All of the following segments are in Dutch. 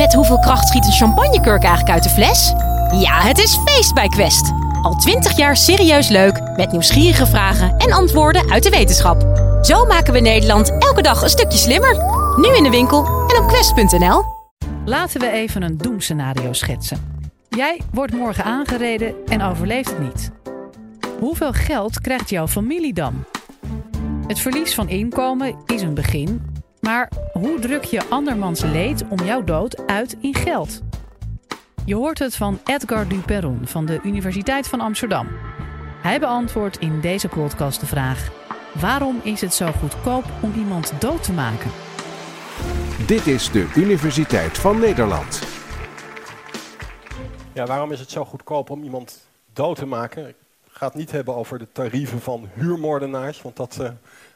Met hoeveel kracht schiet een champagnekurk eigenlijk uit de fles? Ja, het is feest bij Quest. Al twintig jaar serieus leuk, met nieuwsgierige vragen en antwoorden uit de wetenschap. Zo maken we Nederland elke dag een stukje slimmer. Nu in de winkel en op quest.nl. Laten we even een doemscenario schetsen. Jij wordt morgen aangereden en overleeft het niet. Hoeveel geld krijgt jouw familie dan? Het verlies van inkomen is een begin, maar hoe druk je andermans leed om jouw dood uit in geld? Je hoort het van Edgar Duperron van de Universiteit van Amsterdam. Hij beantwoordt in deze podcast de vraag: waarom is het zo goedkoop om iemand dood te maken? Dit is de Universiteit van Nederland. Ja, waarom is het zo goedkoop om iemand dood te maken? Ik ga het niet hebben over de tarieven van huurmoordenaars, want dat uh,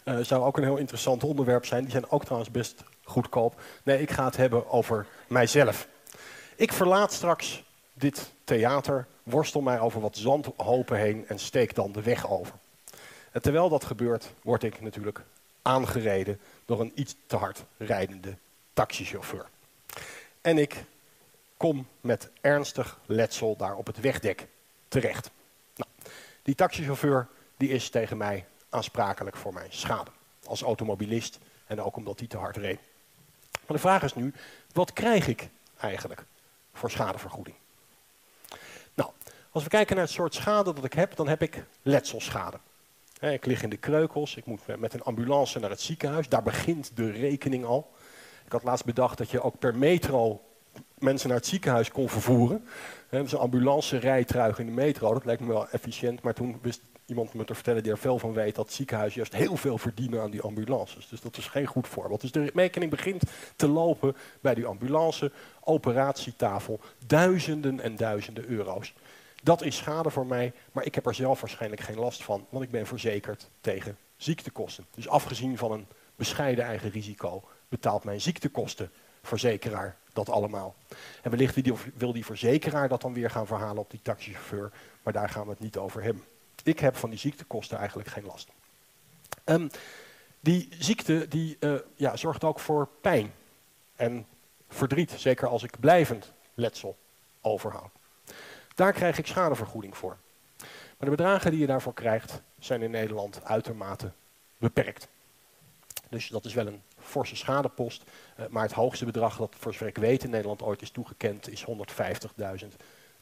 uh, zou ook een heel interessant onderwerp zijn. Die zijn ook trouwens best goedkoop. Nee, ik ga het hebben over mijzelf. Ik verlaat straks dit theater, worstel mij over wat zandhopen heen en steek dan de weg over. En terwijl dat gebeurt, word ik natuurlijk aangereden door een iets te hard rijdende taxichauffeur. En ik kom met ernstig letsel daar op het wegdek terecht. Nou, die taxichauffeur die is tegen mij aansprakelijk voor mijn schade. Als automobilist en ook omdat hij te hard reed. Maar de vraag is nu, wat krijg ik eigenlijk voor schadevergoeding? Nou, als we kijken naar het soort schade dat ik heb, dan heb ik letselschade. Ik lig in de kreukels, ik moet met een ambulance naar het ziekenhuis. Daar begint de rekening al. Ik had laatst bedacht dat je ook per metro mensen naar het ziekenhuis kon vervoeren. Dus een ambulance rijtruig in de metro, dat lijkt me wel efficiënt. Maar toen wist iemand me te vertellen die er veel van weet... dat ziekenhuizen juist heel veel verdienen aan die ambulances. Dus dat is geen goed voorbeeld. Dus de rekening begint te lopen bij die ambulance, operatietafel. Duizenden en duizenden euro's. Dat is schade voor mij, maar ik heb er zelf waarschijnlijk geen last van, want ik ben verzekerd tegen ziektekosten. Dus afgezien van een bescheiden eigen risico betaalt mijn ziektekostenverzekeraar dat allemaal. En wellicht wil die verzekeraar dat dan weer gaan verhalen op die taxichauffeur, maar daar gaan we het niet over hebben. Ik heb van die ziektekosten eigenlijk geen last. Um, die ziekte die, uh, ja, zorgt ook voor pijn en verdriet, zeker als ik blijvend letsel overhoud. Daar krijg ik schadevergoeding voor. Maar de bedragen die je daarvoor krijgt zijn in Nederland uitermate beperkt. Dus dat is wel een forse schadepost. Uh, maar het hoogste bedrag dat voor zover ik weet in Nederland ooit is toegekend is 150.000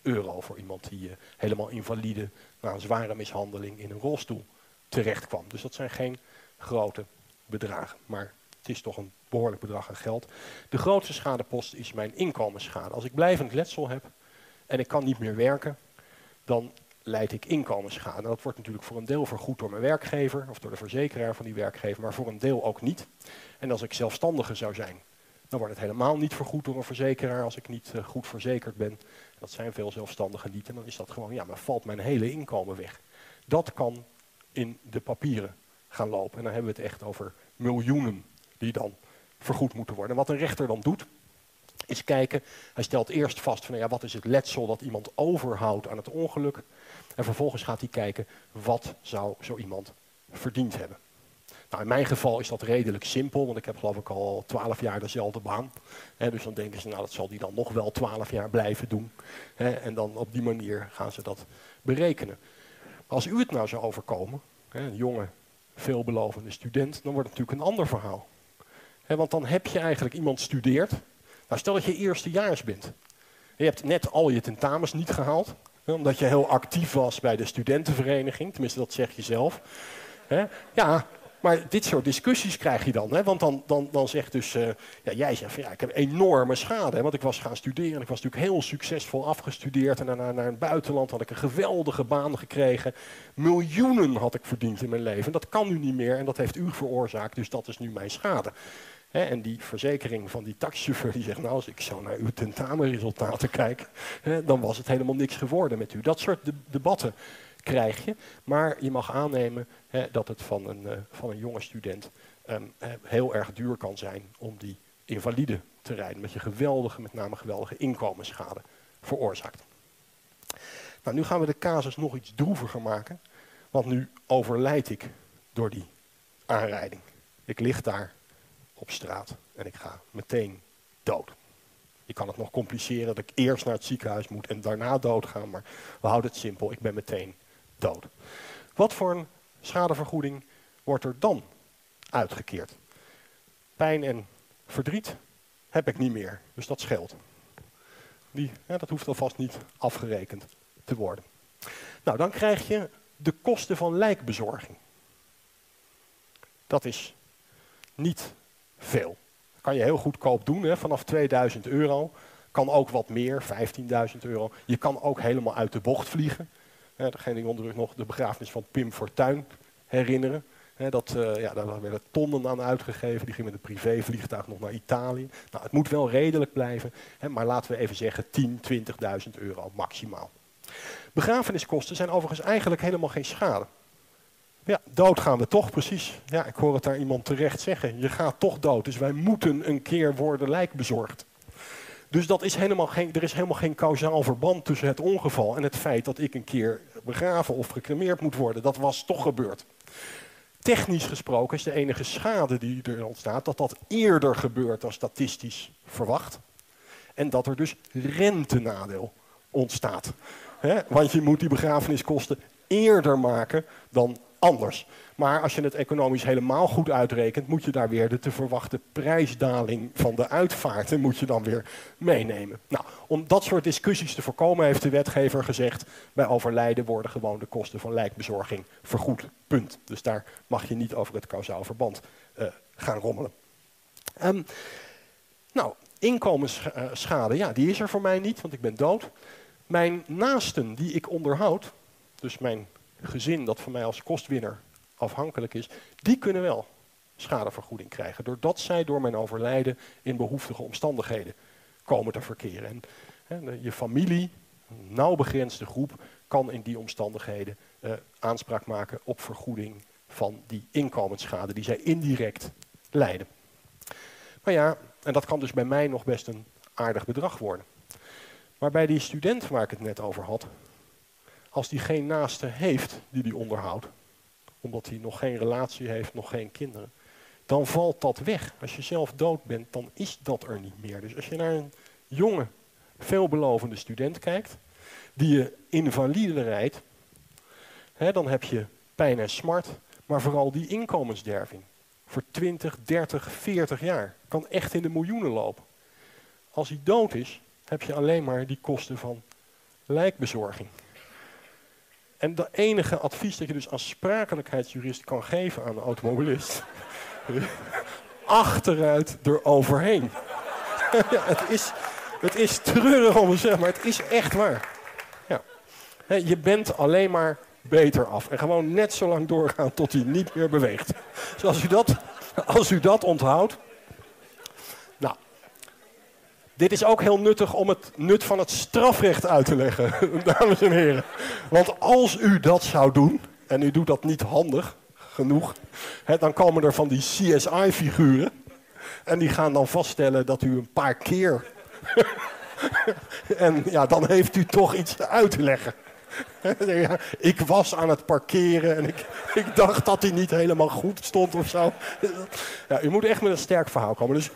euro voor iemand die uh, helemaal invalide na een zware mishandeling in een rolstoel terecht kwam. Dus dat zijn geen grote bedragen. Maar het is toch een behoorlijk bedrag aan geld. De grootste schadepost is mijn inkomensschade. Als ik blijvend letsel heb, en ik kan niet meer werken, dan leid ik inkomensschade. Dat wordt natuurlijk voor een deel vergoed door mijn werkgever of door de verzekeraar van die werkgever, maar voor een deel ook niet. En als ik zelfstandige zou zijn, dan wordt het helemaal niet vergoed door een verzekeraar als ik niet uh, goed verzekerd ben. Dat zijn veel zelfstandigen niet. En dan is dat gewoon, ja, maar valt mijn hele inkomen weg. Dat kan in de papieren gaan lopen. En dan hebben we het echt over miljoenen die dan vergoed moeten worden. En wat een rechter dan doet, is kijken, hij stelt eerst vast van ja, wat is het letsel dat iemand overhoudt aan het ongeluk. En vervolgens gaat hij kijken, wat zou zo iemand verdiend hebben. Nou, in mijn geval is dat redelijk simpel, want ik heb geloof ik al twaalf jaar dezelfde baan. dus dan denken ze, nou dat zal die dan nog wel twaalf jaar blijven doen. en dan op die manier gaan ze dat berekenen. Als u het nou zou overkomen, een jonge, veelbelovende student, dan wordt het natuurlijk een ander verhaal. want dan heb je eigenlijk iemand studeert, nou, stel dat je eerstejaars bent. Je hebt net al je tentamens niet gehaald, omdat je heel actief was bij de studentenvereniging. Tenminste, dat zeg je zelf. Ja, maar dit soort discussies krijg je dan. Hè? Want dan, dan, dan zegt dus, uh, ja, jij zegt van ja, ik heb enorme schade. Hè? Want ik was gaan studeren. Ik was natuurlijk heel succesvol afgestudeerd. En daarna naar het buitenland had ik een geweldige baan gekregen. Miljoenen had ik verdiend in mijn leven. Dat kan nu niet meer en dat heeft u veroorzaakt. Dus dat is nu mijn schade en die verzekering van die taxichauffeur die zegt, nou als ik zo naar uw tentamenresultaten kijk, dan was het helemaal niks geworden met u. Dat soort debatten krijg je, maar je mag aannemen dat het van een, uh, van een jonge student ehm, heel erg duur kan zijn om die invalide te rijden, met je geweldige, met name geweldige inkomensschade veroorzaakt. Nou, nu gaan we de casus nog iets droeviger maken, want nu overlijd ik door die aanrijding. Ik lig daar op straat en ik ga meteen dood. Ik kan het nog compliceren dat ik eerst naar het ziekenhuis moet en daarna doodgaan, maar we houden het simpel. Ik ben meteen Wat voor een schadevergoeding wordt er dan uitgekeerd? Pijn en verdriet heb ik niet meer, dus dat scheelt. Die, dat hoeft alvast niet afgerekend te worden. Nou, dan krijg je de kosten van lijkbezorging. Dat is niet veel. Dat kan je heel goedkoop doen, hè, vanaf 2000 euro. Kan ook wat meer, 15.000 euro. Je kan ook helemaal uit de bocht vliegen. Hè, degene die onder nog de begrafenis van Pim Fortuyn herinneren. Dat, uh, ja, daar werden tonnen aan uitgegeven. Die ging met een privévliegtuig nog naar Italië. Nou, het moet wel redelijk blijven. Maar laten we even zeggen 10, 20.000 euro maximaal. Begrafeniskosten zijn overigens eigenlijk helemaal geen schade. Ja, dood gaan we toch, precies. Ja, ik hoor het daar iemand terecht zeggen. Je gaat toch dood, dus wij moeten een keer worden lijkbezorgd. Dus dat is helemaal geen, er is helemaal geen kausaal verband tussen het ongeval en het feit dat ik een keer begraven of gecremeerd moet worden. Dat was toch gebeurd. Technisch gesproken is de enige schade die er ontstaat dat dat eerder gebeurt dan statistisch verwacht. En dat er dus rentenadeel ontstaat. want je moet die begrafeniskosten eerder maken dan anders. Maar als je het economisch helemaal goed uitrekent, moet je daar weer de te verwachten prijsdaling van de uitvaarten moet je dan weer meenemen. Nou, om dat soort discussies te voorkomen heeft de wetgever gezegd, bij overlijden worden gewoon de kosten van lijkbezorging vergoed. Punt. Dus daar mag je niet over het kausaal verband uh, gaan rommelen. Um, nou, inkomensschade, ja, die is er voor mij niet, want ik ben dood. Mijn naasten die ik onderhoud, dus mijn gezin dat van mij als kostwinner afhankelijk is, die kunnen wel schadevergoeding krijgen. Doordat zij door mijn overlijden in behoeftige omstandigheden komen te verkeren. En hè, je familie, een nauw begrensde groep, kan in die omstandigheden uh, aanspraak maken op vergoeding van die inkomensschade die zij indirect lijden. Maar ja, en dat kan dus bij mij nog best een aardig bedrag worden. Maar bij die student waar ik het net over had, als die geen naaste heeft die die onderhoudt, omdat hij nog geen relatie heeft, nog geen kinderen, dan valt dat weg. Als je zelf dood bent, dan is dat er niet meer. Dus als je naar een jonge, veelbelovende student kijkt, die je invalide rijdt, hè, dan heb je pijn en smart, maar vooral die inkomensderving. Voor 20, 30, 40 jaar. Kan echt in de miljoenen lopen. Als hij dood is, heb je alleen maar die kosten van lijkbezorging. En het enige advies dat je dus als sprakelijkheidsjurist kan geven aan een automobilist. achteruit eroverheen. ja, het, is, het is treurig om te zeggen, maar het is echt waar. Ja. je bent alleen maar beter af. En gewoon net zo lang doorgaan tot hij niet meer beweegt. Dus als u dat, als u dat onthoudt, dit is ook heel nuttig om het nut van het strafrecht uit te leggen, dames en heren. Want als u dat zou doen, en u doet dat niet handig genoeg, hè, dan komen er van die CSI-figuren. En die gaan dan vaststellen dat u een paar keer. en ja, dan heeft u toch iets uit te leggen. ik was aan het parkeren en ik, ik dacht dat hij niet helemaal goed stond of zo. Ja, u moet echt met een sterk verhaal komen. Dus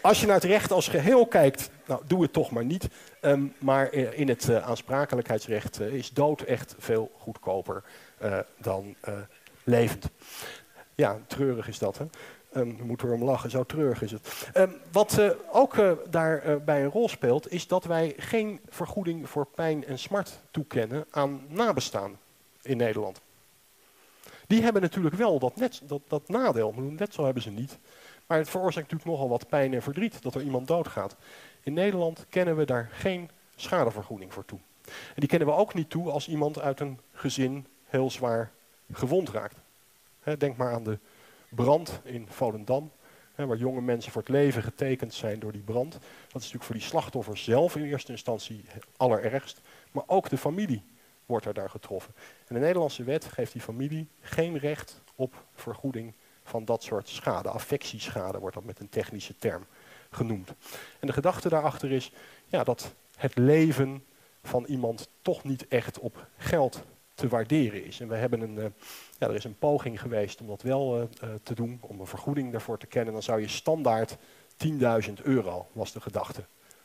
als je naar het recht als geheel kijkt, nou, doe het toch maar niet. Ehm, maar in het uh, aansprakelijkheidsrecht uh, is dood echt veel goedkoper dan levend. Ja, treurig is dat, hè? Um, we moeten erom lachen, zo treurig is het. Um, wat ook daarbij een rol speelt, is dat wij geen vergoeding voor pijn en smart toekennen aan nabestaan in Nederland. Die hebben natuurlijk wel dat, net, dat, dat nadeel, net zo hebben ze niet. Maar het veroorzaakt natuurlijk nogal wat pijn en verdriet dat er iemand doodgaat. In Nederland kennen we daar geen schadevergoeding voor toe. En die kennen we ook niet toe als iemand uit een gezin heel zwaar gewond raakt. denk maar aan de brand in Volendam, waar jonge mensen voor het leven getekend zijn door die brand. Dat is natuurlijk voor die slachtoffers zelf in eerste instantie allerergst, maar ook de familie wordt er daar getroffen. En de Nederlandse wet geeft die familie geen recht op vergoeding van dat soort schade. Affectieschade wordt dat met een technische term genoemd. En de gedachte daarachter is ja, dat het leven van iemand toch niet echt op geld te waarderen is. En we hebben een, uh, ja, er is een poging geweest om dat wel uh, uh, te doen, om een vergoeding daarvoor te kennen. Dan zou je standaard 10.000 euro, was de gedachte,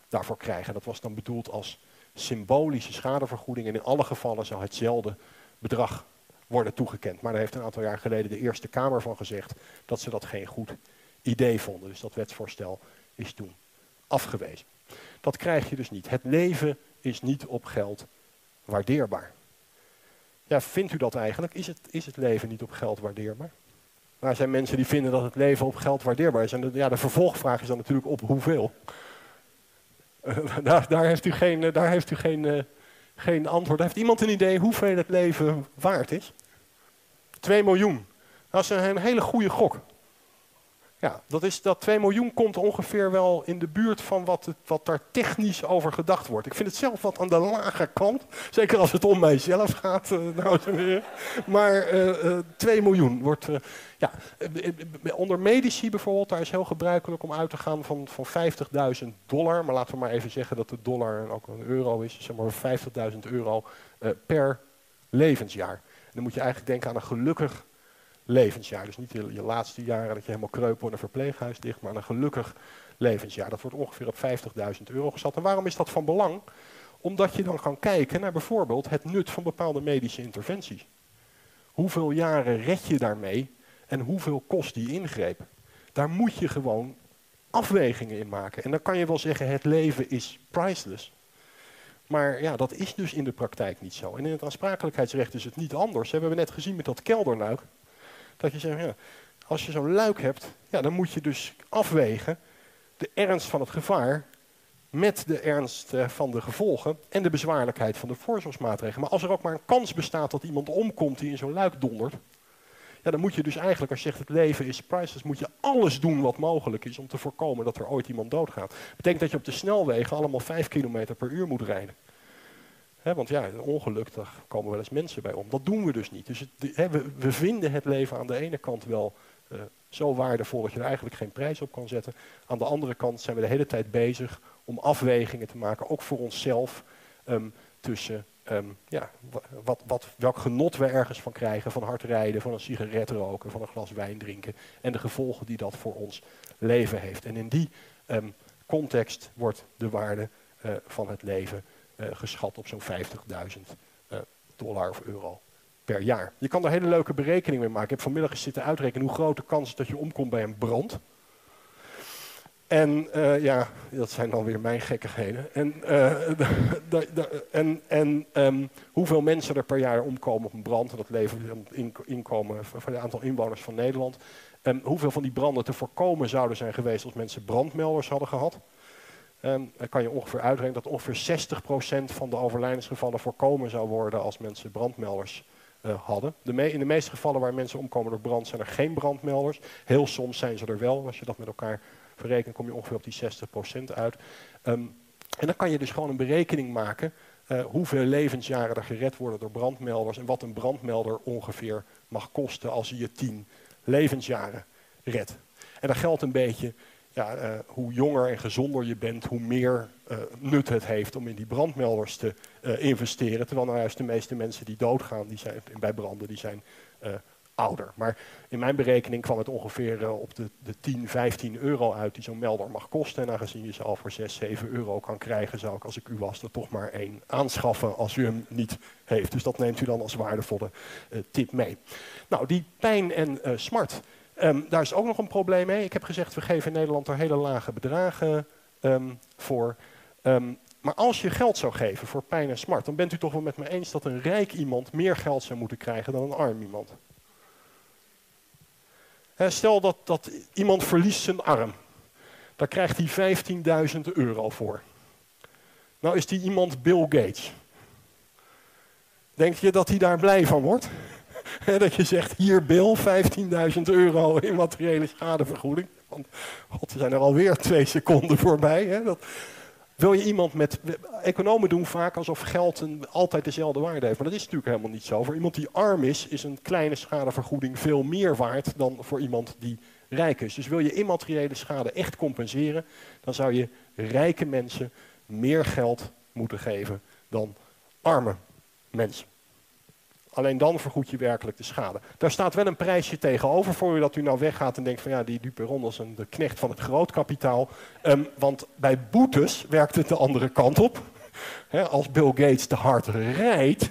daarvoor krijgen. Dat was dan bedoeld als symbolische schadevergoeding. En in alle gevallen zou hetzelfde bedrag worden toegekend. Maar daar heeft een aantal jaar geleden de Eerste Kamer van gezegd dat ze dat geen goed idee vonden. Dus dat wetsvoorstel is toen afgewezen. Dat krijg je dus niet. Het leven is niet op geld waardeerbaar. Ja, vindt u dat eigenlijk? Is het, is het leven niet op geld waardeerbaar? Maar er zijn mensen die vinden dat het leven op geld waardeerbaar is. En de, ja, de vervolgvraag is dan natuurlijk op hoeveel. daar, daar, heeft u geen, daar heeft u geen, uh, geen antwoord. Heeft iemand een idee hoeveel het leven waard is? 2 miljoen. Dat is een hele goede gok. Ja, dat, is, dat 2 miljoen komt ongeveer wel in de buurt van wat, het, wat daar technisch over gedacht wordt. Ik vind het zelf wat aan de lage kant. Zeker als het om mijzelf gaat. Uh, maar uh, uh, 2 miljoen wordt. Ja, onder medici bijvoorbeeld, daar is heel gebruikelijk om uit te gaan van, van 50.000 dollar. Maar laten we maar even zeggen dat de dollar ook een euro is. Zeg maar 50.000 euro per levensjaar. Dan moet je eigenlijk denken aan een gelukkig levensjaar. Dus niet je, je laatste jaren dat je helemaal kreup wordt een verpleeghuis dicht, maar een gelukkig levensjaar. Dat wordt ongeveer op 50.000 euro gezet. En waarom is dat van belang? Omdat je dan kan kijken naar bijvoorbeeld het nut van bepaalde medische interventies. Hoeveel jaren red je daarmee en hoeveel kost die ingreep? Daar moet je gewoon afwegingen in maken. En dan kan je wel zeggen, het leven is priceless. Maar ja, dat is dus in de praktijk niet zo. En in het aansprakelijkheidsrecht is het niet anders. We hebben net gezien met dat kelderluik. Dat je zegt, ja, als je zo'n luik hebt, ja, dan moet je dus afwegen de ernst van het gevaar met de ernst eh, van de gevolgen en de bezwaarlijkheid van de voorzorgsmaatregelen. Maar als er ook maar een kans bestaat dat iemand omkomt die in zo'n luik dondert, ja, dan moet je dus eigenlijk, als je zegt het leven is priceless, moet je alles doen wat mogelijk is om te voorkomen dat er ooit iemand doodgaat. Dat betekent dat je op de snelwegen allemaal 5 km per uur moet rijden want ja, een ongeluk, komen wel eens mensen bij om. Dat doen we dus niet. Dus we, we, vinden het leven aan de ene kant wel uh, zo waardevol dat je er eigenlijk geen prijs op kan zetten. Aan de andere kant zijn we de hele tijd bezig om afwegingen te maken, ook voor onszelf, um, tussen um, ja, wat, wat, welk genot we ergens van krijgen, van hard rijden, van een sigaret roken, van een glas wijn drinken en de gevolgen die dat voor ons leven heeft. En in die um, context wordt de waarde uh, van het leven uh, geschat op zo'n 50.000 uh, dollar of euro per jaar. Je kan daar hele leuke berekeningen mee maken. Ik heb vanmiddag zitten uitrekenen hoe groot de kans is dat je omkomt bij een brand. En uh, ja, dat zijn dan weer mijn gekkigheden. En, en, en um, hoeveel mensen er per jaar omkomen op een brand, en dat levert een inkomen van het aantal inwoners van Nederland. Um, hoeveel van die branden te voorkomen zouden zijn geweest als mensen brandmelders hadden gehad. Um, dan kan je ongeveer uitrekenen dat ongeveer 60% van de overlijdensgevallen voorkomen zou worden als mensen brandmelders uh, hadden. De in de meeste gevallen waar mensen omkomen door brand zijn er geen brandmelders. Heel soms zijn ze er wel. Als je dat met elkaar verrekent kom je ongeveer op die 60% uit. Um, en dan kan je dus gewoon een berekening maken uh, hoeveel levensjaren er gered worden door brandmelders en wat een brandmelder ongeveer mag kosten als je je 10 levensjaren redt. En dat geldt een beetje ja, uh, hoe jonger en gezonder je bent, hoe meer uh, nut het heeft om in die brandmelders te investeren. Terwijl nou juist de meeste mensen die doodgaan die zijn, bij branden, die zijn ouder. Maar in mijn berekening kwam het ongeveer op de, de 10, 15 euro uit die zo'n melder mag kosten. En aangezien je ze al voor 6, 7 euro kan krijgen, zou ik als ik u was er toch maar één aanschaffen als u hem niet heeft. Dus dat neemt u dan als waardevolle tip mee. Nou, die pijn en smart Um, daar is ook nog een probleem mee. Ik heb gezegd, we geven in Nederland er hele lage bedragen um, voor. Um, maar als je geld zou geven voor pijn en smart, dan bent u toch wel met me eens dat een rijk iemand meer geld zou moeten krijgen dan een arm iemand. Stel dat, dat iemand verliest zijn arm. Daar krijgt hij 15.000 euro voor. Nou is die iemand Bill Gates. Denk je dat hij daar blij van wordt? dat je zegt, hier Bill, 15.000 euro in materiële schadevergoeding. Want god, zijn er alweer twee seconden voorbij. Dat, wil je iemand met... Economen doen vaak alsof geld een, altijd dezelfde waarde heeft. Maar dat is natuurlijk helemaal niet zo. Voor iemand die arm is, is een kleine schadevergoeding veel meer waard dan voor iemand die rijk is. Dus wil je immateriële schade echt compenseren, dan zou je rijke mensen meer geld moeten geven dan arme mensen. Alleen dan vergoed je werkelijk de schade. Daar staat wel een prijsje tegenover voor u dat u nou weggaat en denkt van ja, die Duperon is een de knecht van het grootkapitaal. Um, want bij boetes werkt het de andere kant op. als Bill Gates te hard rijdt,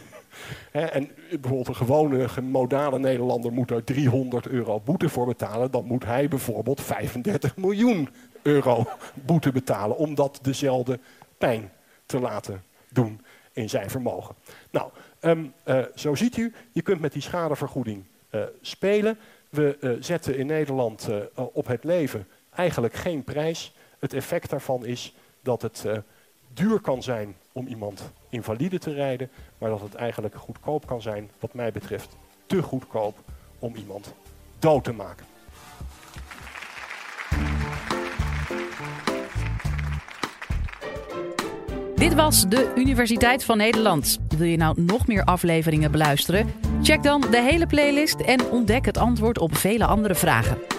en bijvoorbeeld een gewone modale Nederlander moet er 300 euro boete voor betalen, dan moet hij bijvoorbeeld 35 miljoen euro boete betalen om dat dezelfde pijn te laten doen in zijn vermogen. Nou, um, uh, zo ziet u, je kunt met die schadevergoeding uh, spelen. We uh, zetten in Nederland op het leven eigenlijk geen prijs. Het effect daarvan is dat het duur kan zijn om iemand invalide te rijden, maar dat het eigenlijk goedkoop kan zijn, wat mij betreft te goedkoop om iemand dood te maken. Dit was de Universiteit van Nederland. Wil je nou nog meer afleveringen beluisteren? Check dan de hele playlist en ontdek het antwoord op vele andere vragen.